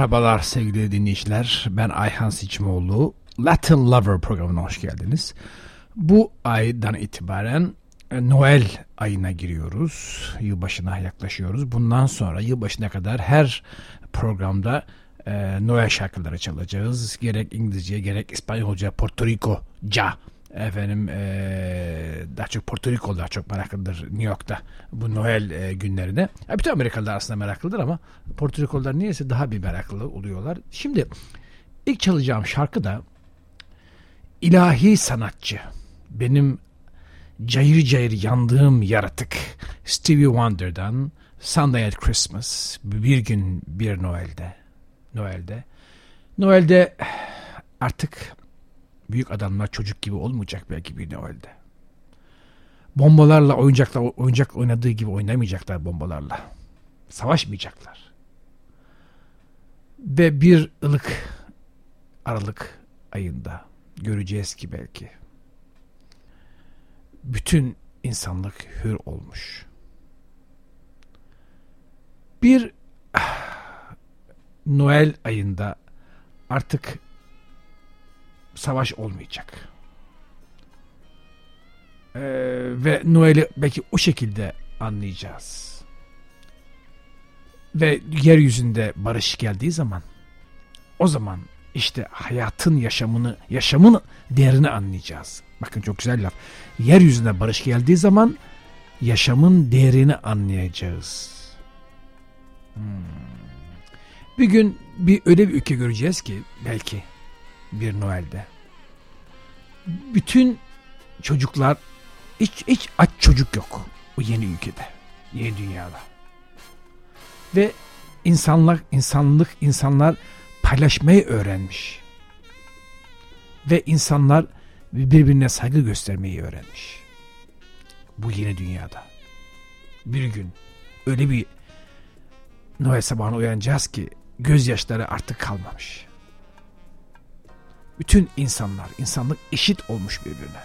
Merhabalar sevgili dinleyiciler. Ben Ayhan Siçimoğlu. Latin Lover programına hoş geldiniz. Bu aydan itibaren e, Noel ayına giriyoruz. Yılbaşına yaklaşıyoruz. Bundan sonra yılbaşına kadar her programda e, Noel şarkıları çalacağız. Gerek İngilizce gerek İspanyolca, Porto Rico'ca efendim e, daha çok Porto Rico daha çok meraklıdır New York'ta bu Noel e, günlerine. Ya, bütün Amerikalılar aslında meraklıdır ama Porto Rikolular niyeyse daha bir meraklı oluyorlar. Şimdi ilk çalacağım şarkı da ilahi sanatçı benim cayır cayır yandığım yaratık Stevie Wonder'dan Sunday at Christmas bir gün bir Noel'de Noel'de Noel'de artık büyük adamlar çocuk gibi olmayacak belki bir Noel'de. Bombalarla oyuncaklar oyuncak oynadığı gibi oynamayacaklar bombalarla. Savaşmayacaklar. Ve bir ılık Aralık ayında göreceğiz ki belki bütün insanlık hür olmuş. Bir Noel ayında artık savaş olmayacak. Ee, ve Noel'i belki o şekilde anlayacağız. Ve yeryüzünde barış geldiği zaman o zaman işte hayatın yaşamını, yaşamın değerini anlayacağız. Bakın çok güzel laf. Yeryüzünde barış geldiği zaman yaşamın değerini anlayacağız. Hmm. Bir gün bir öyle bir ülke göreceğiz ki belki bir Noel'de. Bütün çocuklar hiç, hiç aç çocuk yok o yeni ülkede, yeni dünyada. Ve insanlar, insanlık, insanlar paylaşmayı öğrenmiş. Ve insanlar birbirine saygı göstermeyi öğrenmiş. Bu yeni dünyada. Bir gün öyle bir Noel sabahına uyanacağız ki gözyaşları artık kalmamış. Bütün insanlar, insanlık eşit olmuş birbirine.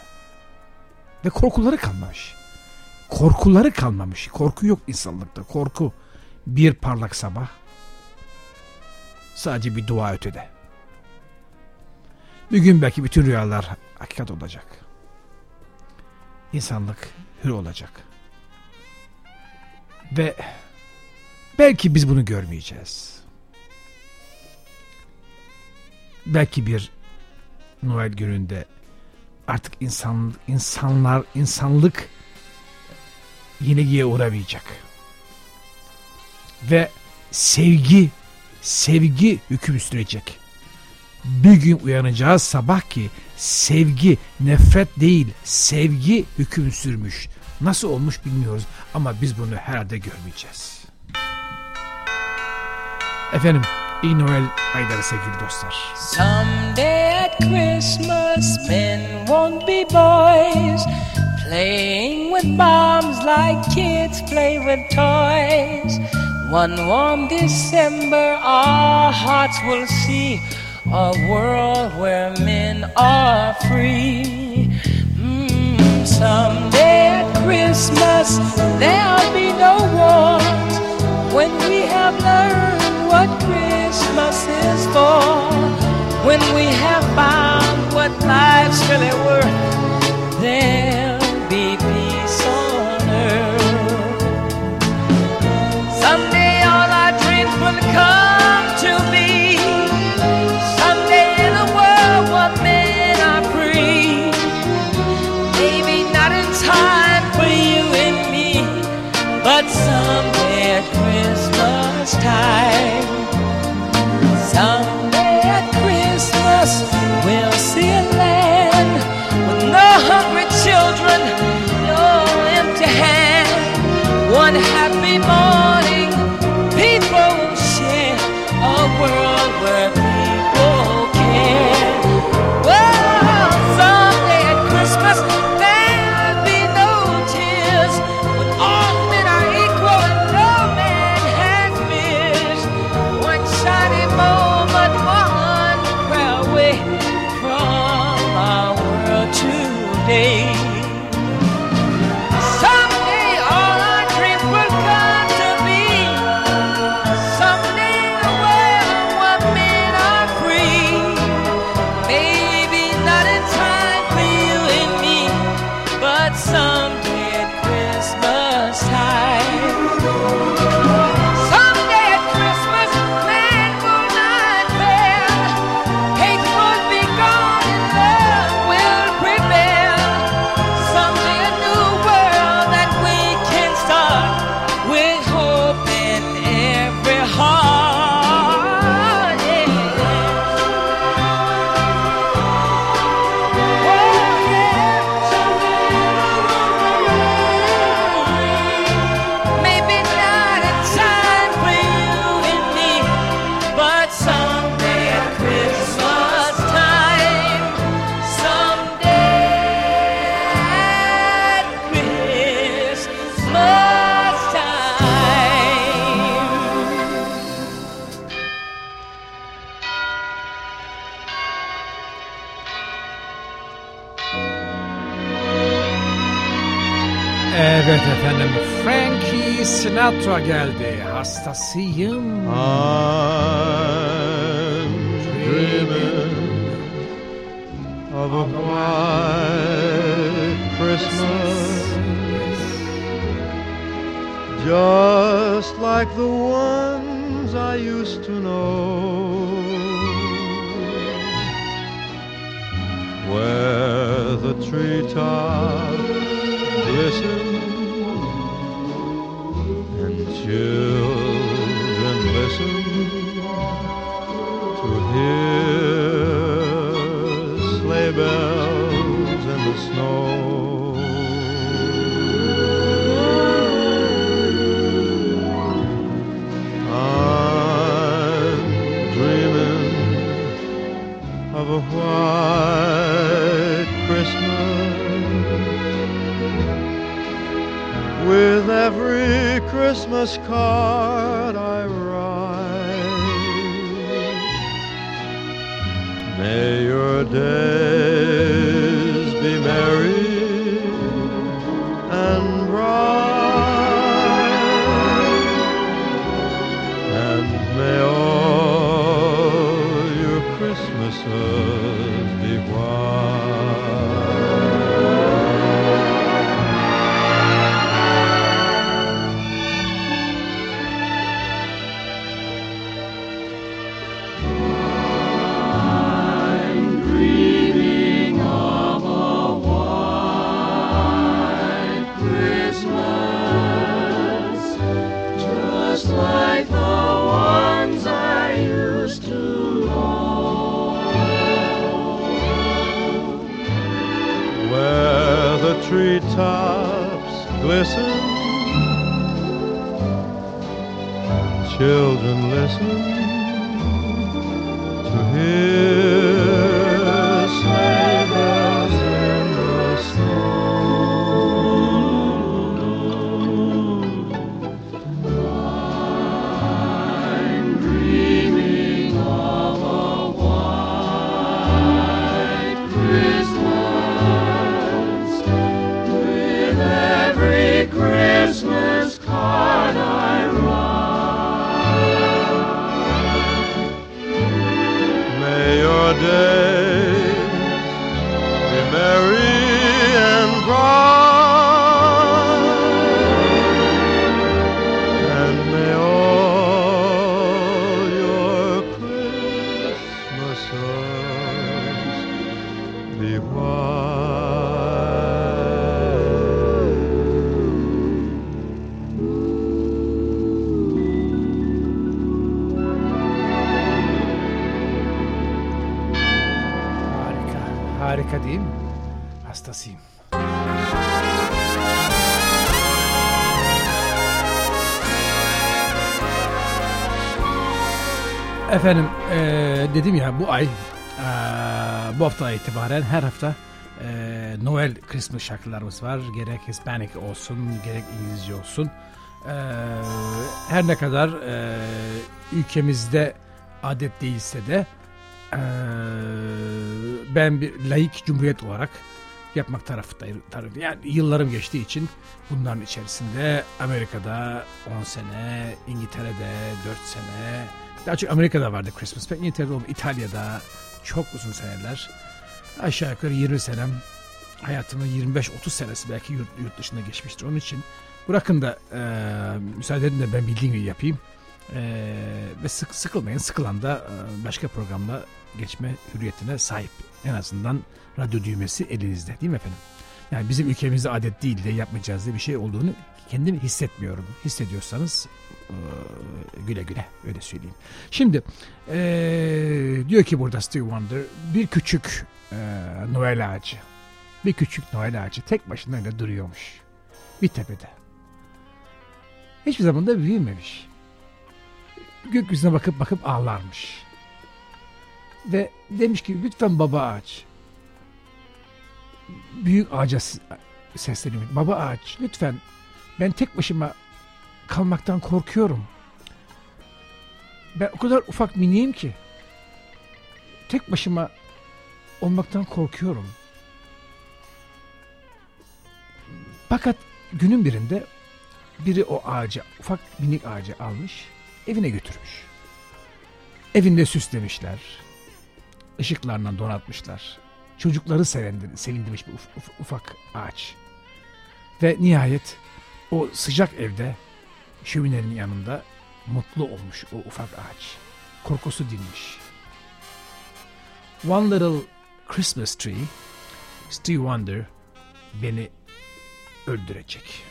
Ve korkuları kalmamış. Korkuları kalmamış. Korku yok insanlıkta. Korku bir parlak sabah. Sadece bir dua ötede. Bir gün belki bütün rüyalar hakikat olacak. İnsanlık hür olacak. Ve belki biz bunu görmeyeceğiz. Belki bir Noel gününde artık insan insanlar insanlık yenilgiye uğramayacak. Ve sevgi sevgi hüküm sürecek. Bir gün uyanacağız sabah ki sevgi nefret değil sevgi hüküm sürmüş. Nasıl olmuş bilmiyoruz ama biz bunu herhalde görmeyeceğiz. Efendim iyi Noel ayları sevgili dostlar. Someday Christmas men won't be boys Playing with bombs like kids play with toys. One warm December our hearts will see A world where men are free. Mm, Someday at Christmas there'll be no wars. When we have learned what Christmas is for When we have found what life's really worth There'll be peace on earth Someday all our dreams will come to be. Someday in a world where men are free. Maybe not in time for you and me, but someday at Christmas time. One happy morning, Evet efendim Frankie Sinatra geldi. Hastasıyım. I'm dreaming of a white Christmas just like the ones I used to know. Where the treetops glisten and Christmas card I write. May your days be merry and bright, and may all your Christmases be white. Harika değil mi? Hastasıyım. Efendim eee, dedim ya bu ay eee, bu hafta itibaren her hafta eee, Noel Christmas şarkılarımız var. Gerek Hispanic olsun gerek İngilizce olsun. Eee, her ne kadar eee, ülkemizde adet değilse de eee, ben bir laik cumhuriyet olarak yapmak tarafındayım. tarafı- Yani yıllarım geçtiği için bunların içerisinde Amerika'da 10 sene, İngiltere'de 4 sene, daha çok Amerika'da vardı Christmas. Ben İngiltere'de olmadı, İtalya'da çok uzun seneler. Aşağı yukarı 20 senem, hayatımın 25-30 senesi belki yurt, yurt dışında geçmiştir. Onun için bırakın da eee müsaade edin de ben bildiğim gibi yapayım. Eee, ve sık, sıkılmayın. Sıkılan da eee, başka programla geçme hürriyetine sahip. En azından radyo düğmesi elinizde değil mi efendim? Yani bizim ülkemizde adet değil de yapmayacağız diye bir şey olduğunu kendim hissetmiyorum. Hissediyorsanız eee, güle güle öyle söyleyeyim. Şimdi eee, diyor ki burada Steve Wonder bir küçük eee, Noel ağacı. Bir küçük Noel ağacı tek başına öyle duruyormuş. Bir tepede. Hiçbir zaman da büyümemiş. Gökyüzüne bakıp bakıp ağlarmış. Ve demiş ki lütfen baba ağaç. Büyük ağaca sesleniyor. Baba ağaç lütfen ben tek başıma kalmaktan korkuyorum. Ben o kadar ufak miniyim ki tek başıma olmaktan korkuyorum. Fakat günün birinde biri o ağacı, ufak minik ağacı almış, evine götürmüş. Evinde süslemişler, ışıklarla donatmışlar. Çocukları sevindir, sevindirmiş bir uf- uf- ufak ağaç. Ve nihayet o sıcak evde şöminenin yanında mutlu olmuş o ufak ağaç. Korkusu dinmiş. One Little Christmas Tree, Stevie Wonder beni öldürecek.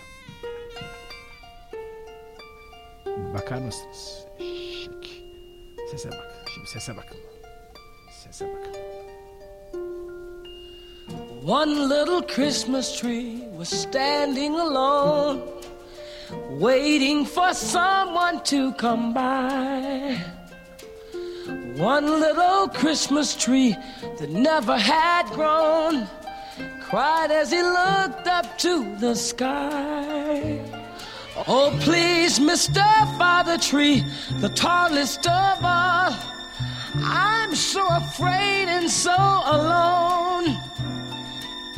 Şık. Sese bak. Şimdi sese bakın. Sese bakın. One little Christmas tree was standing alone, waiting for someone to come by. One little Christmas tree that never had grown cried as he looked up to the sky. Oh, please, Mr. Father Tree, the tallest of all, I'm so afraid and so alone.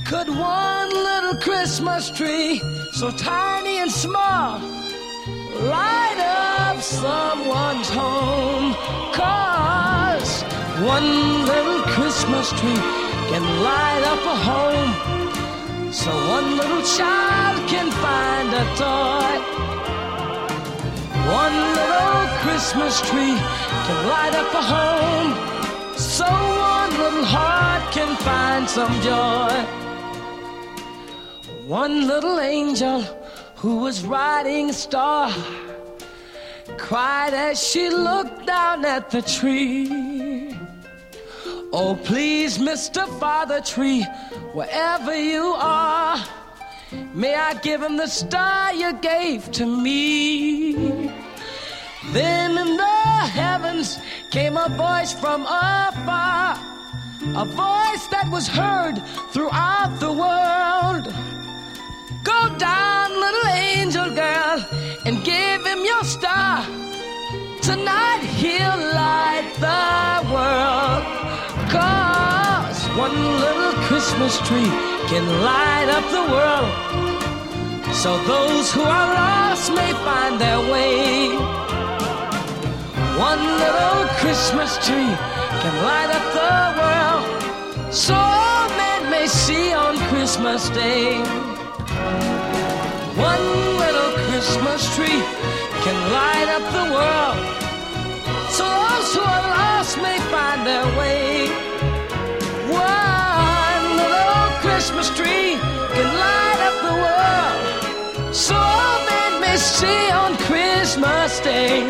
Could one little Christmas tree, so tiny and small, light up someone's home? Cause one little Christmas tree can light up a home. So one little child can find a toy. One little Christmas tree can light up a home. So one little heart can find some joy. One little angel who was riding a star cried as she looked down at the tree. Oh, please, Mr. Father Tree, wherever you are, may I give him the star you gave to me. Then in the heavens came a voice from afar, a voice that was heard throughout the world. Go down, little angel girl, and give him your star. Tonight he'll light the world. Cause one little Christmas tree can light up the world. So those who are lost may find their way. One little Christmas tree can light up the world. So all men may see on Christmas Day. One little Christmas tree can light up the world. So those who are lost may find their way. One little Christmas tree can light up the world. So all men may see on Christmas Day.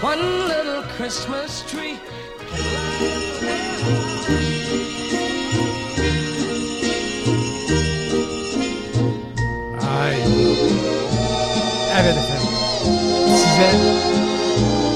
One little Christmas tree Ay. Evet efendim. Size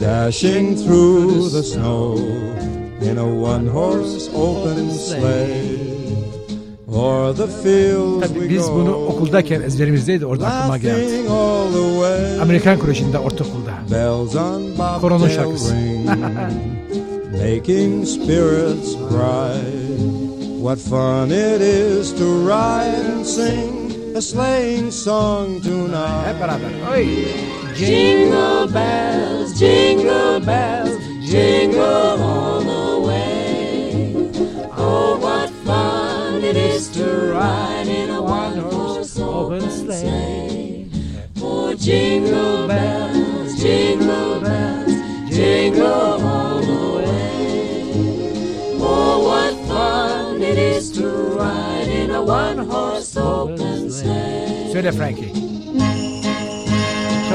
Dashing through the snow in a one-horse open sleigh. O'er the fields Tabii biz bunu okuldayken ezberimizdeydi orada aklıma geldi. Amerikan Koleji'nde ortaokulda. Bobtail şarkısı. making spirits bright. What fun it is to ride and sing a sleighing song tonight. Hep beraber. Oy. Jingle bells, jingle bells, jingle all the way. Oh, what fun it is to ride in a one-horse open sleigh. Oh, jingle bells, jingle bells, jingle all the way. Oh, what fun it is to ride in a one-horse open sleigh. Söyle Frankie.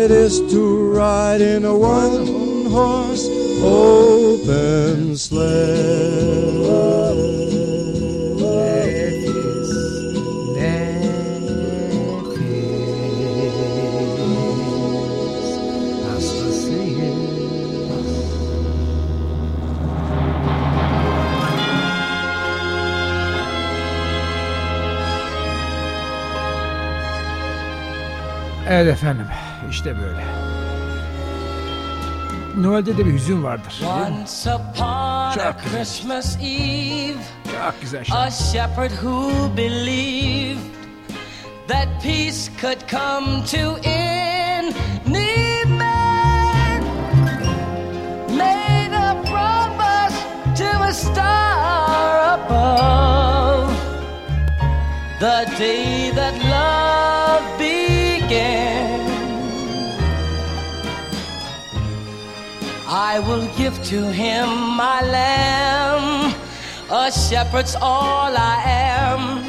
it is to ride in a one horse open sleigh. Evet efendim işte böyle. Noel'de de bir hüzün vardır. Once upon a Çok güzel. Christmas Eve, Çok güzel şey. a shepherd who believed that peace could come to any man made a promise to a star above the day that love I will give to him my lamb. A shepherd's all I am.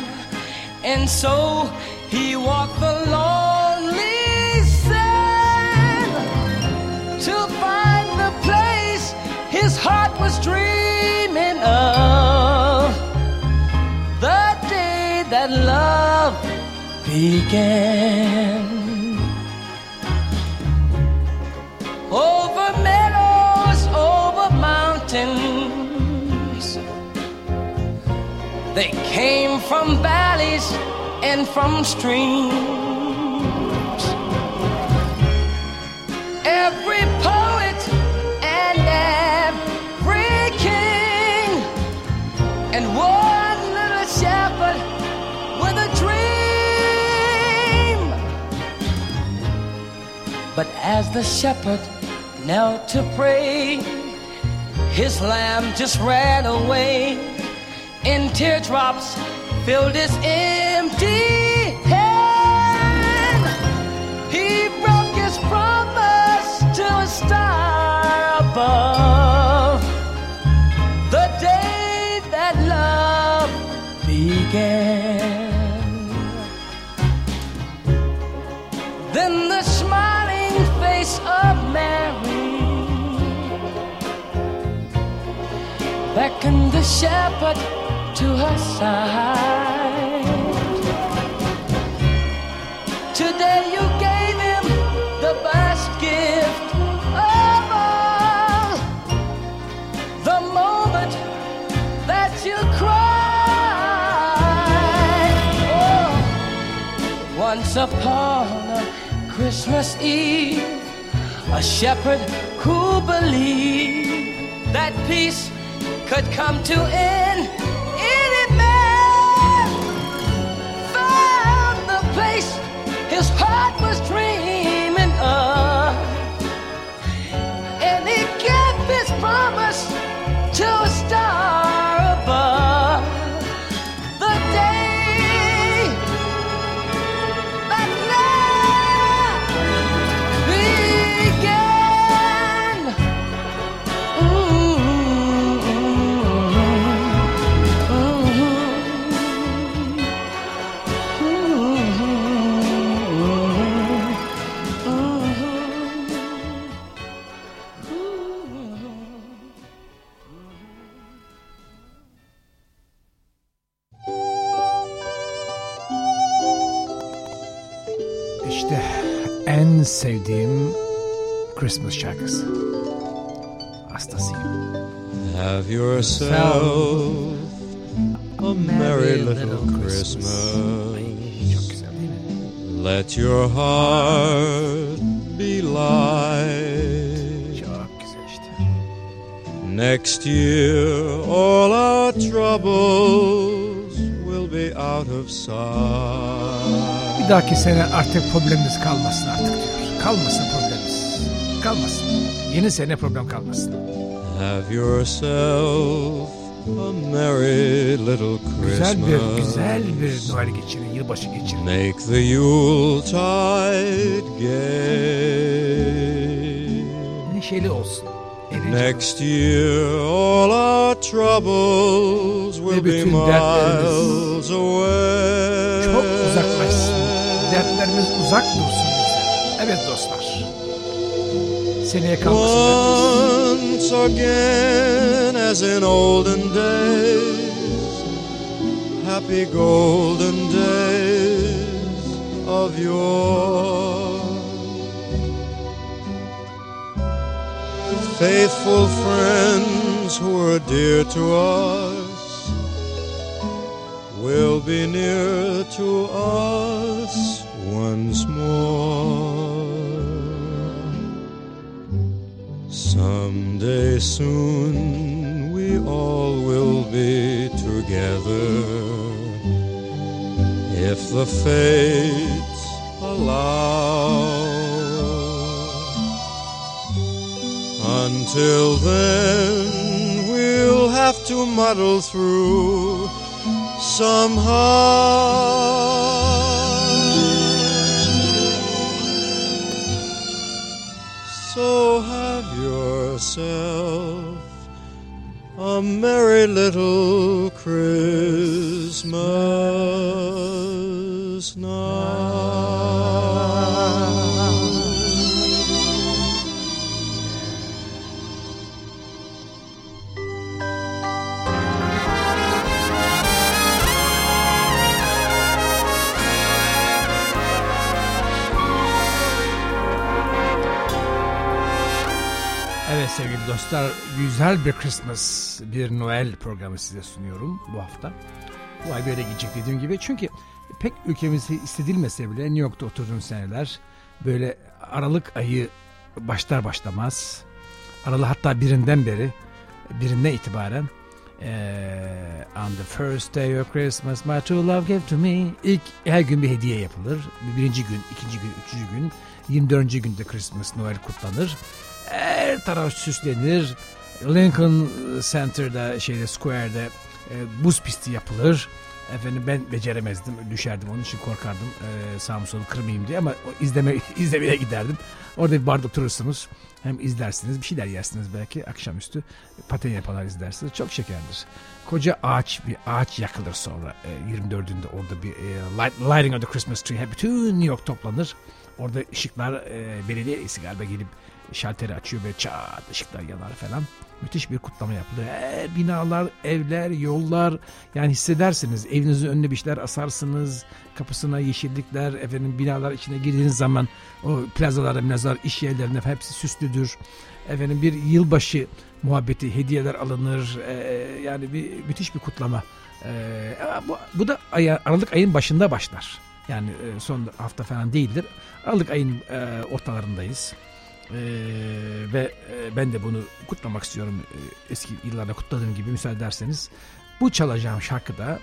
And so he walked the lonely sand to find the place his heart was dreaming of. The day that love began. They came from valleys and from streams. Every poet and every king, and one little shepherd with a dream. But as the shepherd knelt to pray, his lamb just ran away, and teardrops filled his empty hand. He broke his promise to a star above the day that love began. Then the smiling face of Mary beckoned the shepherd to her side. Today you gave him the best gift of all. The moment that you cried. Oh. Once upon a Christmas Eve, a shepherd who believed that peace could come to end his heart sevdiğim Christmas şarkısı. Hastasıyım. Have yourself a merry little Christmas. Çok güzel değil mi? Let your heart be light. Çok güzel işte. Next year, all our troubles will be out of sight. Bir dahaki sene artık problemimiz kalmasın artık. Kalmasın problemimiz. Kalmasın. Yeni sene problem kalmasın. Have yourself a merry little Güzel bir, Christmas. güzel bir Noel geçirin, yılbaşı geçirin. Make the Yuletide gay. Neşeli olsun. Next year, all our troubles will be miles away. Çok uzaklaşsın. Dertlerimiz uzak dursun. Evet. Seneye kalmasın dertlerimiz. Once again, as in olden days, happy golden days of yore. Faithful friends who were dear to us will be near to us once more. Someday soon we all will be together if the fates allow. Until then, we'll have to muddle through somehow. So yourself a merry little Christmas now. Dostlar güzel bir Christmas, bir Noel programı size sunuyorum bu hafta. Bu ay böyle gidecek dediğim gibi çünkü pek ülkemizde hissedilmese bile New York'ta oturduğum seneler böyle Aralık ayı başlar başlamaz. Aralık hatta birinden beri, birinden itibaren eee, on the first day of Christmas my true love gave to me ilk her gün bir hediye yapılır. Birinci gün, ikinci gün, üçüncü gün, 24. günde Christmas, Noel kutlanır. Her taraf süslenir. Lincoln Center'da şeyde Square'de e, buz pisti yapılır. Efendim ben beceremezdim, düşerdim. Onun için korkardım e, sağımı solu kırmayayım diye ama izleme izlemeye giderdim. Orada bir barda oturursunuz. Hem izlersiniz, bir şeyler yersiniz belki akşamüstü. Paten yapanlar izlersiniz. Çok şekerdir. Koca ağaç, bir ağaç yakılır sonra. E, 24'ünde orada bir e, light, lighting of the Christmas tree. Hep bütün New York toplanır. Orada ışıklar e, belediye galiba gelip şalteri açıyor ve çat ışıklar yanar falan. Müthiş bir kutlama yapılır. Her binalar, evler, yollar yani hissedersiniz. Evinizin önüne bir şeyler asarsınız. Kapısına yeşillikler, efendim binalar içine girdiğiniz zaman o plazalarda, plazalar, iş yerlerinde hepsi süslüdür. Efendim bir yılbaşı muhabbeti, hediyeler alınır. Ee, yani bir müthiş bir kutlama. Ee, bu, bu da aya, Aralık ayın başında başlar. Yani e, son hafta falan değildir. Aralık ayın e, ortalarındayız. Ee, ve e, ben de bunu kutlamak istiyorum. Ee, eski yıllarda kutladığım gibi müsaade ederseniz. Bu çalacağım şarkı da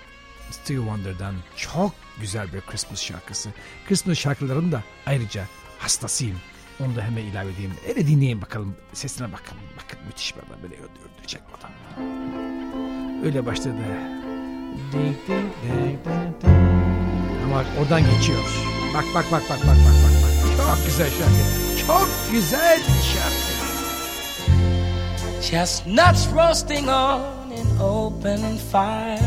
Stevie Wonder'dan çok güzel bir Christmas şarkısı. Christmas şarkılarının da ayrıca hastasıyım. Onu da hemen ilave edeyim. Öyle dinleyin bakalım. Sesine bakın. Bakın müthiş bir adam. Böyle öldürecek adam. Öyle başladı. Ama oradan geçiyor. Bak bak bak bak bak bak bak. Çok güzel şarkı. Çok güzel şarkı. Chestnuts roasting on an open fire.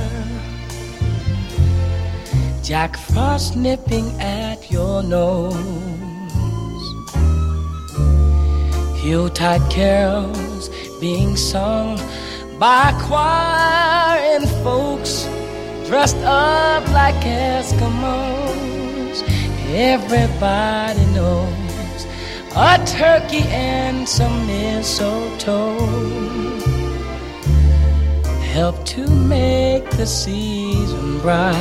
Jack Frost nipping at your nose. Yuletide carols being sung by choir and folks dressed up like Eskimos. Everybody knows a turkey and some mistletoe help to make the season bright.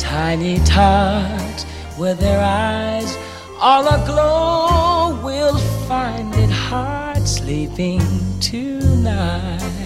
Tiny tots with their eyes all aglow will find it hard sleeping tonight.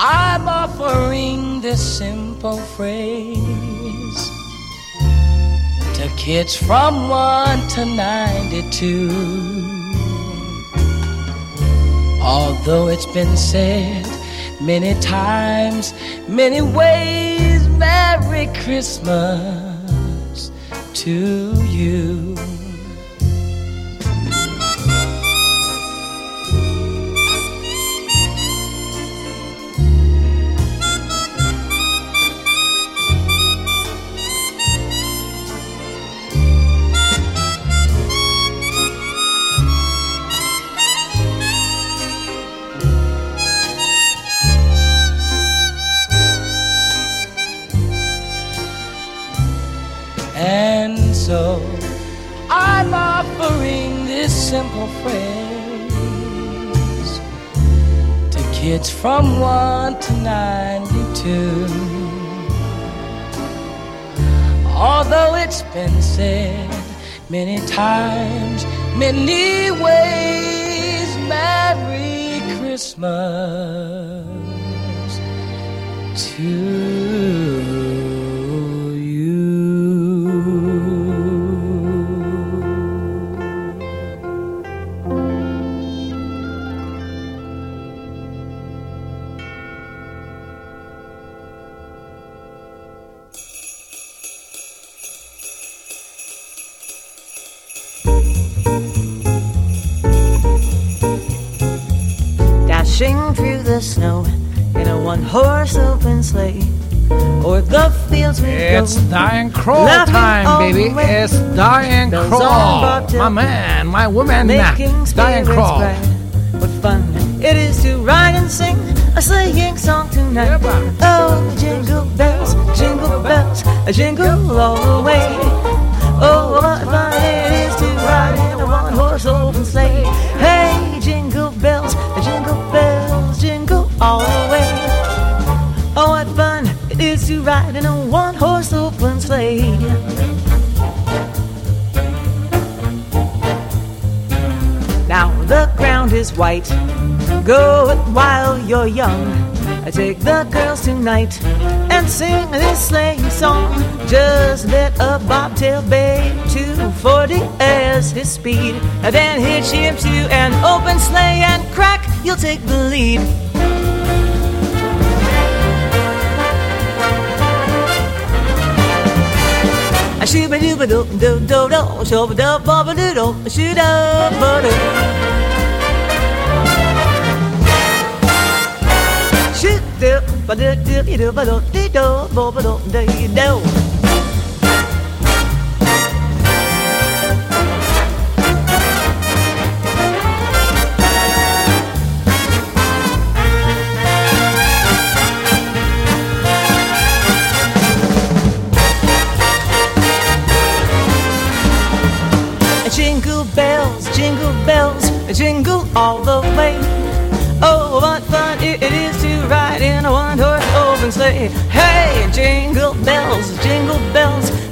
I'm offering this simple phrase to kids from 1 to 92. Although it's been said many times, many ways, Merry Christmas to you. One to 92. Although it's been said many times, many ways, Merry Christmas to you. Through the snow in a one horse open sleigh. O'er the fields we It's go. Diana Krall time, baby. It's Diane Bells Kroll. My man, my woman, Diana Krall. What fun it is to ride and sing a sleighing song tonight. Yeah, oh, jingle bells, jingle bells, jingle all the way. Oh, what fun it is to ride in a one-horse open sleigh. All the way. Oh, what fun it is to ride in a one-horse open sleigh. Now the ground is white. Go while you're young. I take the girls tonight and sing this sleighing song. Just let a bobtail bay 240 as his speed. And then hitch him to an open sleigh and crack, you'll take the lead. Shooba dooba doo doo doo doo, shooba doo booba doo doo, shoot up, doo. Shoot doo ba doo doo doo doo ba doo dee doo booba doo dee doo.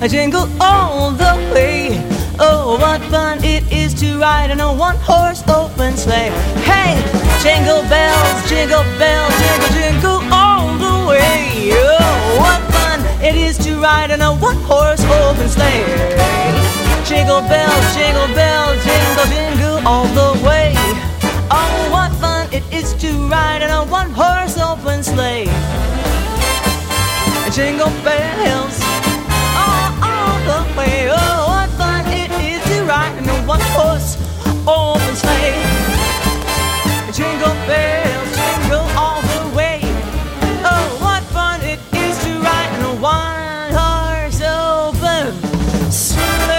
Jingle all the way. Oh, what fun it is to ride in a one-horse open sleigh. Hey, jingle bells, jingle bells, jingle, jingle all the way. Oh, what fun it is to ride in a one-horse open sleigh. Jingle bells, jingle bells, jingle, jingle all the way. Oh, what fun it is to ride in a one horse open sleigh. Jingle bells, Oh, what fun it is to ride in a one horse open sleigh. Jingle bells, jingle all the way. Oh, what fun it is to ride in a one horse open sleigh.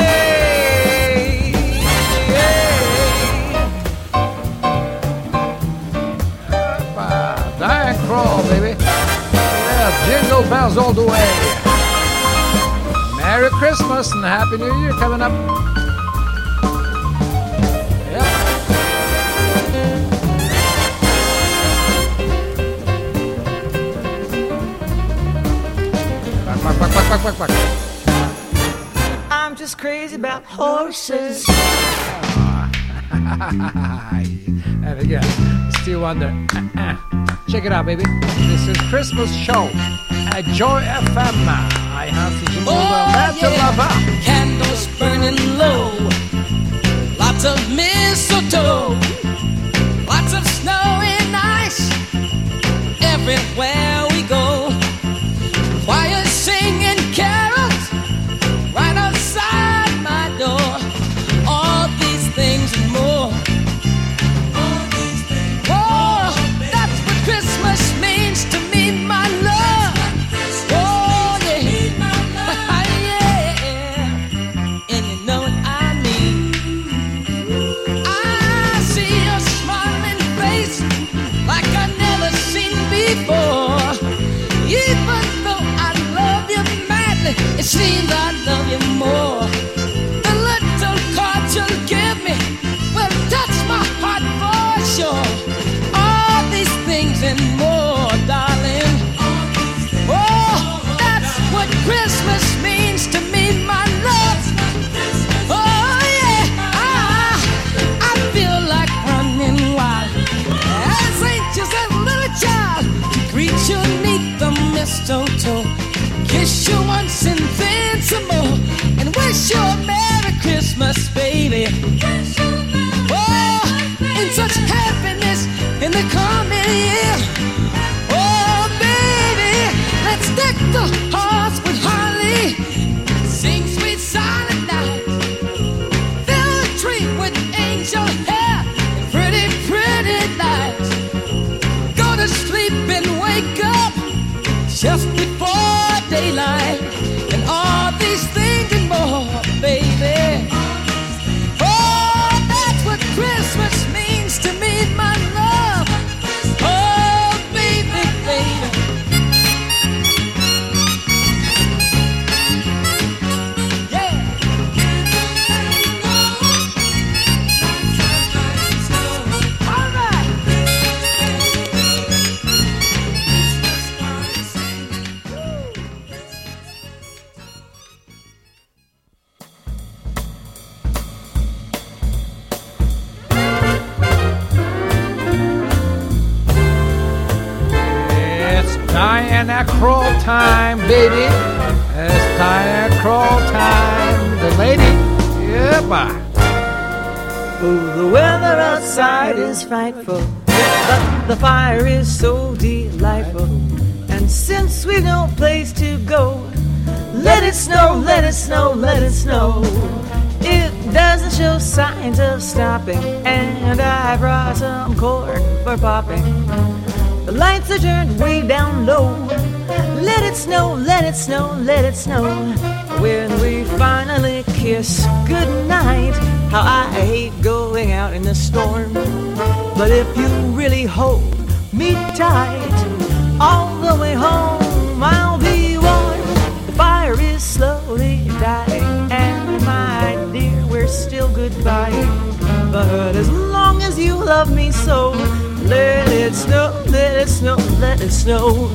Ah, Krall, baby. Yeah, jingle bells all the way. Merry Christmas and Happy New Year coming up. Yeah. I'm just crazy about horses. And again, still Wonder. Uh-uh. Check it out, baby. This is Christmas Show at Joy FM. Ayhan Sicimoğlu Oh, Metal yeah. Lover. Candles burning low. Lots of mistletoe. Lots of snow and ice. Everywhere Christmas, baby. Oh, in such happiness in the coming year. Oh, baby, let's deck the frightful, but the fire is so delightful. And since we've no place to go, let it snow, let it snow, let it snow. It doesn't show signs of stopping, and I brought some corn for popping. The lights are turned way down low. Let it snow, let it snow, let it snow. When we finally kiss goodnight, how I hate going out in the storm. But if you really hold me tight, all the way home I'll be warm. The fire is slowly dying, and my dear, we're still goodbye. But as long as you love me so, let it snow, let it snow, let it snow.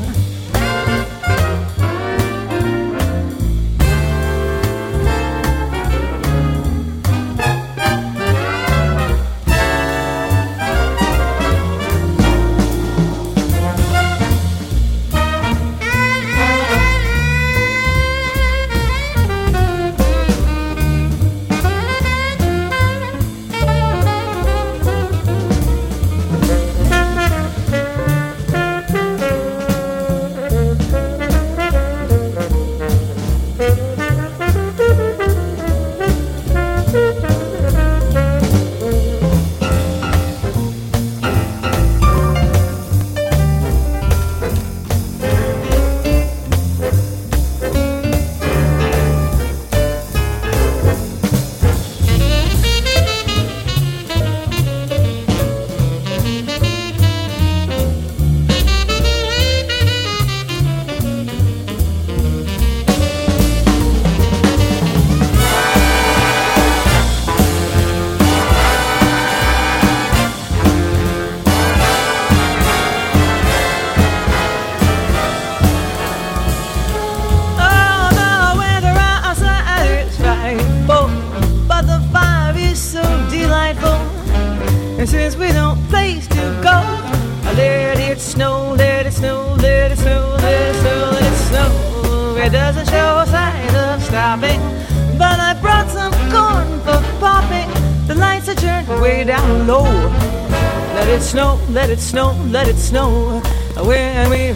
Snow, let it snow. When we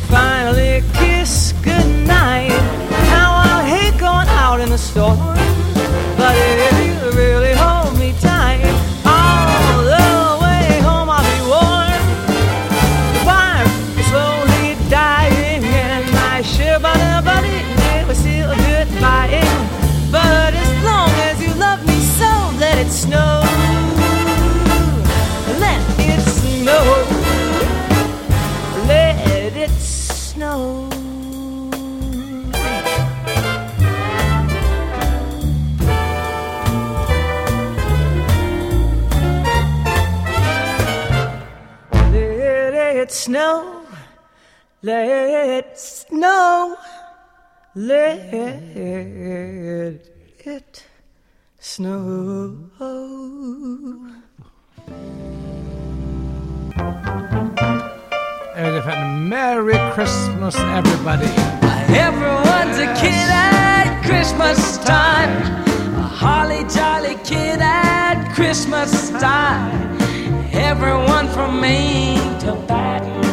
snow. Evet. Merry Christmas everybody. Everyone's a kid at Christmas time. A holly jolly kid at Christmas time. Everyone from Maine to Baton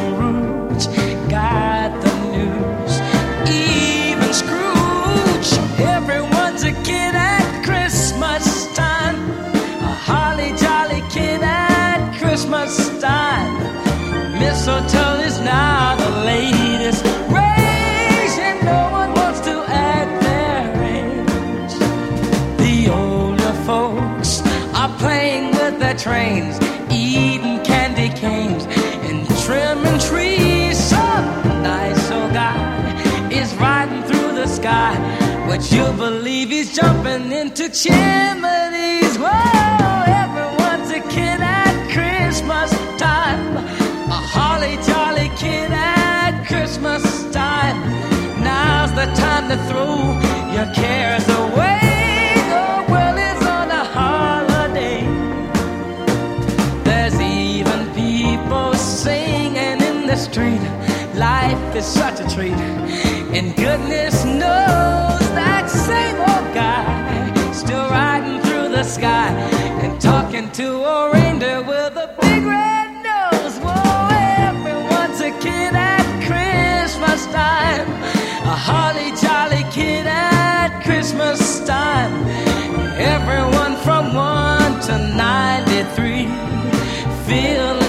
trains, eating candy canes, and trimming trees. Some nice old guy is riding through the sky. Would you believe he's jumping into chimneys? Whoa, everyone's a kid at Christmas time. A holly jolly kid at Christmas time. Now's the time to throw your cares away. Street. Life is such a treat. And goodness knows that same old guy still riding through the sky and talking to a reindeer with a big red nose. Whoa, everyone's a kid at Christmas time. A holly jolly kid at Christmas time. Everyone from 1 to 93 feeling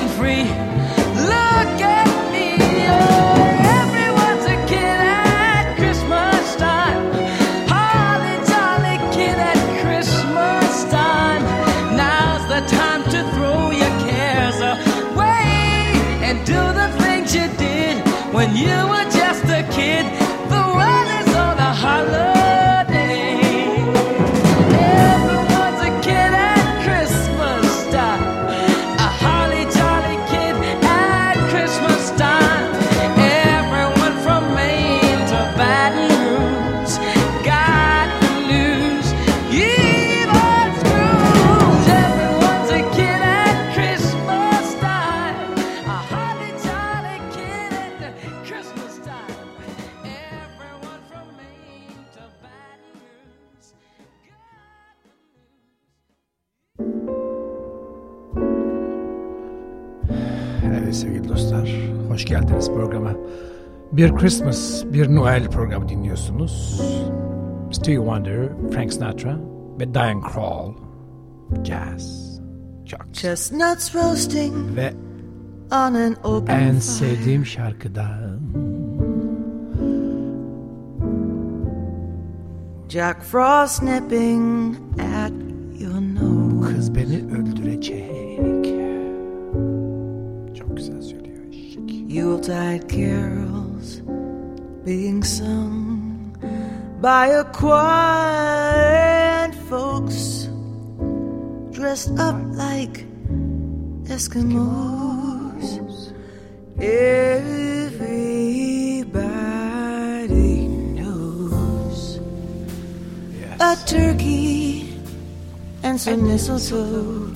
Bir Christmas, bir Noel programı dinliyorsunuz. Stevie Wonder, Frank Sinatra ve Diane Krall. Jazz. Çok. Chestnuts roasting Ve on an open en sevdiğim şarkıda Jack Frost nipping at your nose. kız beni öldürecek. Çok güzel söylüyor. Yuletide carols being sung by a choir and folks dressed up like Eskimos. Everybody knows a turkey and some mistletoe.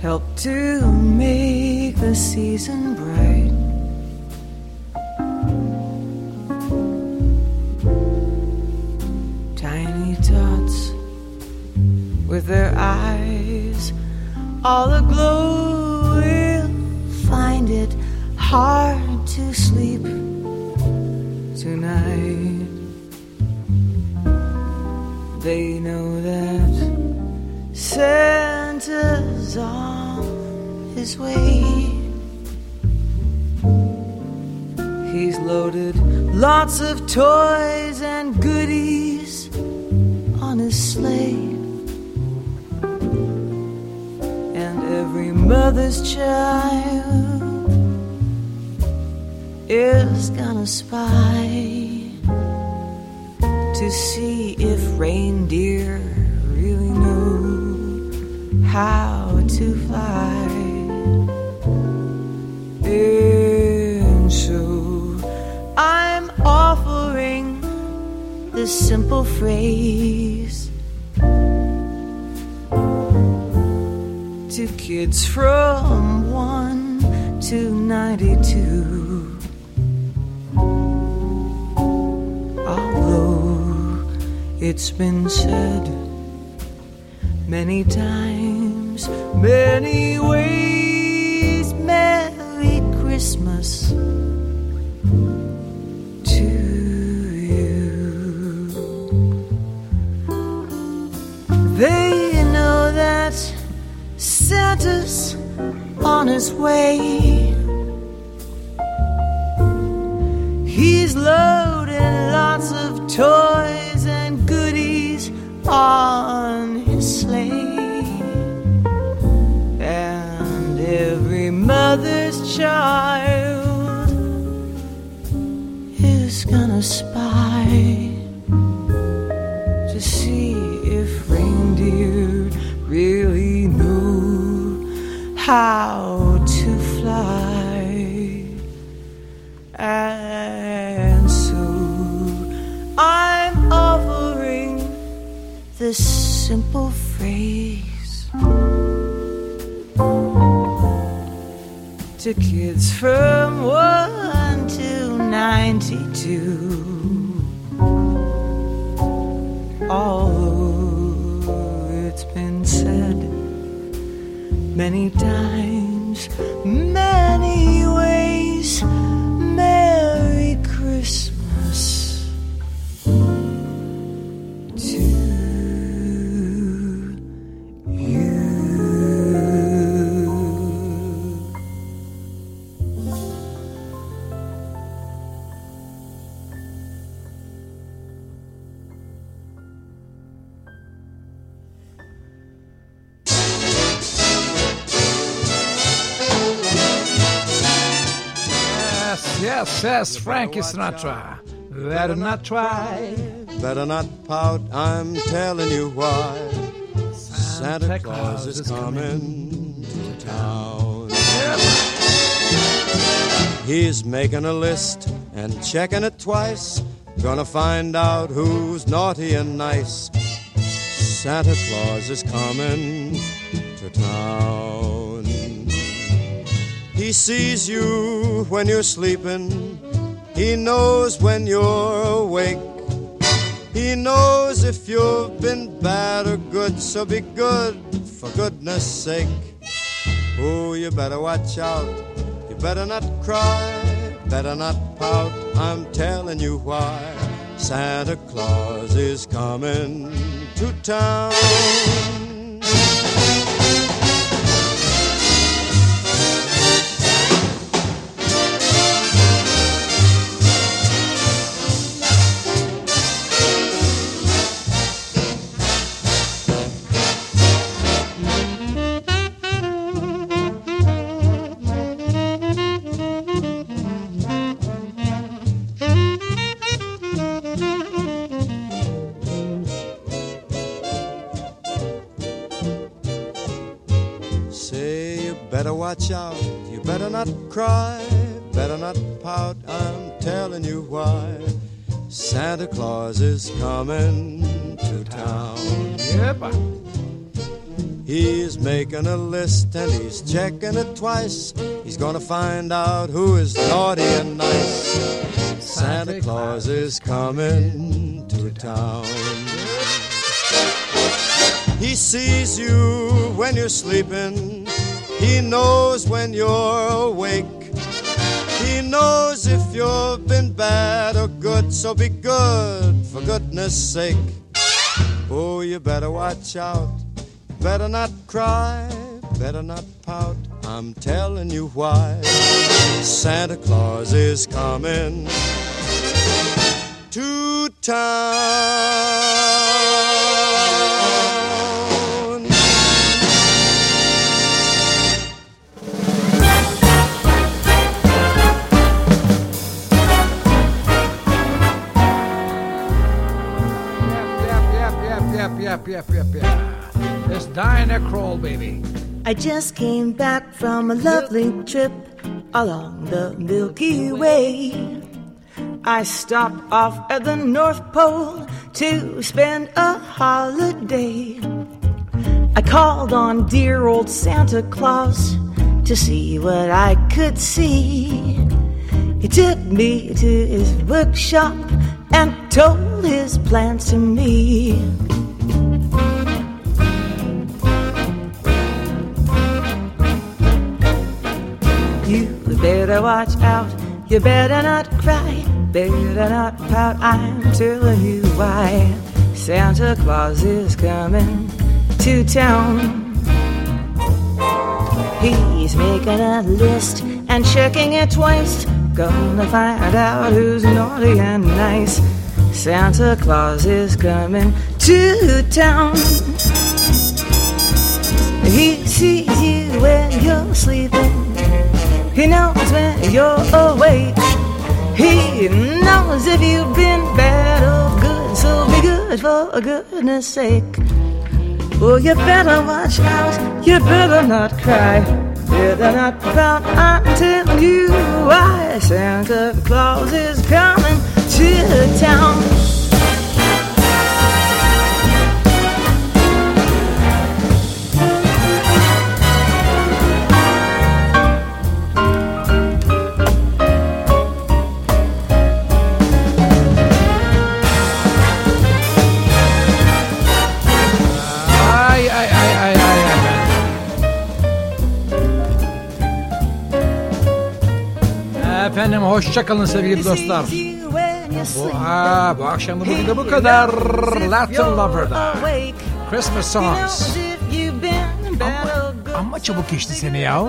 help to make make the season bright. Tiny dots with their eyes all aglow will find it hard to sleep tonight. They know that Santa's on his way. Loaded lots of toys and goodies on his sleigh. And every mother's child is gonna spy to see if reindeer really know how to fly. Simple phrase to kids from 1 to 92. Although it's been said many times, many ways, Merry Christmas his way. He's loading lots of toys and goodies on his sleigh. And every mother's child is gonna spy to see if reindeer really know how simple phrase to kids from 1 to 92. Although it's been said many times, many ways, Yes, yes, yes, Frankie Sinatra. Better not try. Better not pout, I'm telling you why. Santa Claus is coming to town. He's making a list and checking it twice. Gonna find out who's naughty and nice. Santa Claus is coming to town. He sees you when you're sleeping. He knows when you're awake. He knows if you've been bad or good, so be good for goodness sake. Oh, you better watch out. You better not cry, better not pout. I'm telling you why. Santa Claus is coming to town. Cry, better not pout, I'm telling you why. Santa Claus is coming to town. Yep. He's making a list and he's checking it twice. He's gonna find out who is naughty and nice. Santa Claus is coming to town. He sees you when you're sleeping. He knows when you're awake. He knows if you've been bad or good, so be good for goodness sake. Oh, you better watch out. Better not cry, better not pout. I'm telling you why. Santa Claus is coming to town. Yep, yep, yep, Diana baby. I just came back from a lovely trip along the Milky Way. I stopped off at the North Pole to spend a holiday. I called on dear old Santa Claus to see what I could see. He took me to his workshop and told his plans to me. Better watch out, you better not cry, better not pout, I'm telling you why. Santa Claus is coming to town. He's making a list and checking it twice. Gonna find out who's naughty and nice. Santa Claus is coming to town. He sees you when you're sleeping. He knows when you're awake. He knows if you've been bad or good. So be good for goodness sake. Oh, you better watch out. You better not cry. Better not pout. I'm telling you why. Santa Claus is coming to town. Hoşçakalın sevgili dostlar. Bu, ha, bu akşam da burada bu kadar. Latin Lover'da. Christmas songs. Ama, ama çabuk geçti sene ya.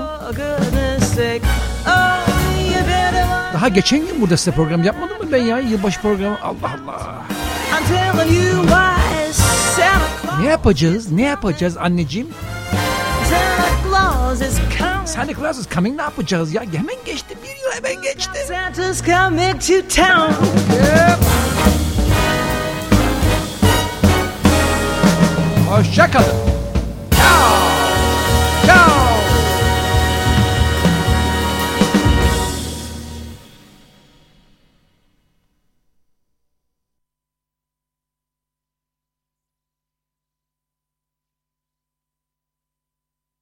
Daha geçen gün burada size program yapmadım mı ben ya? Yılbaşı programı. Allah Allah. Ne yapacağız? Ne yapacağız anneciğim? Santa Claus is coming. Santa Claus is coming ne yapacağız ya? Hemen geçti. Bir geçti. Santa's coming to town. Hoşçakalın. Ciao. Ciao.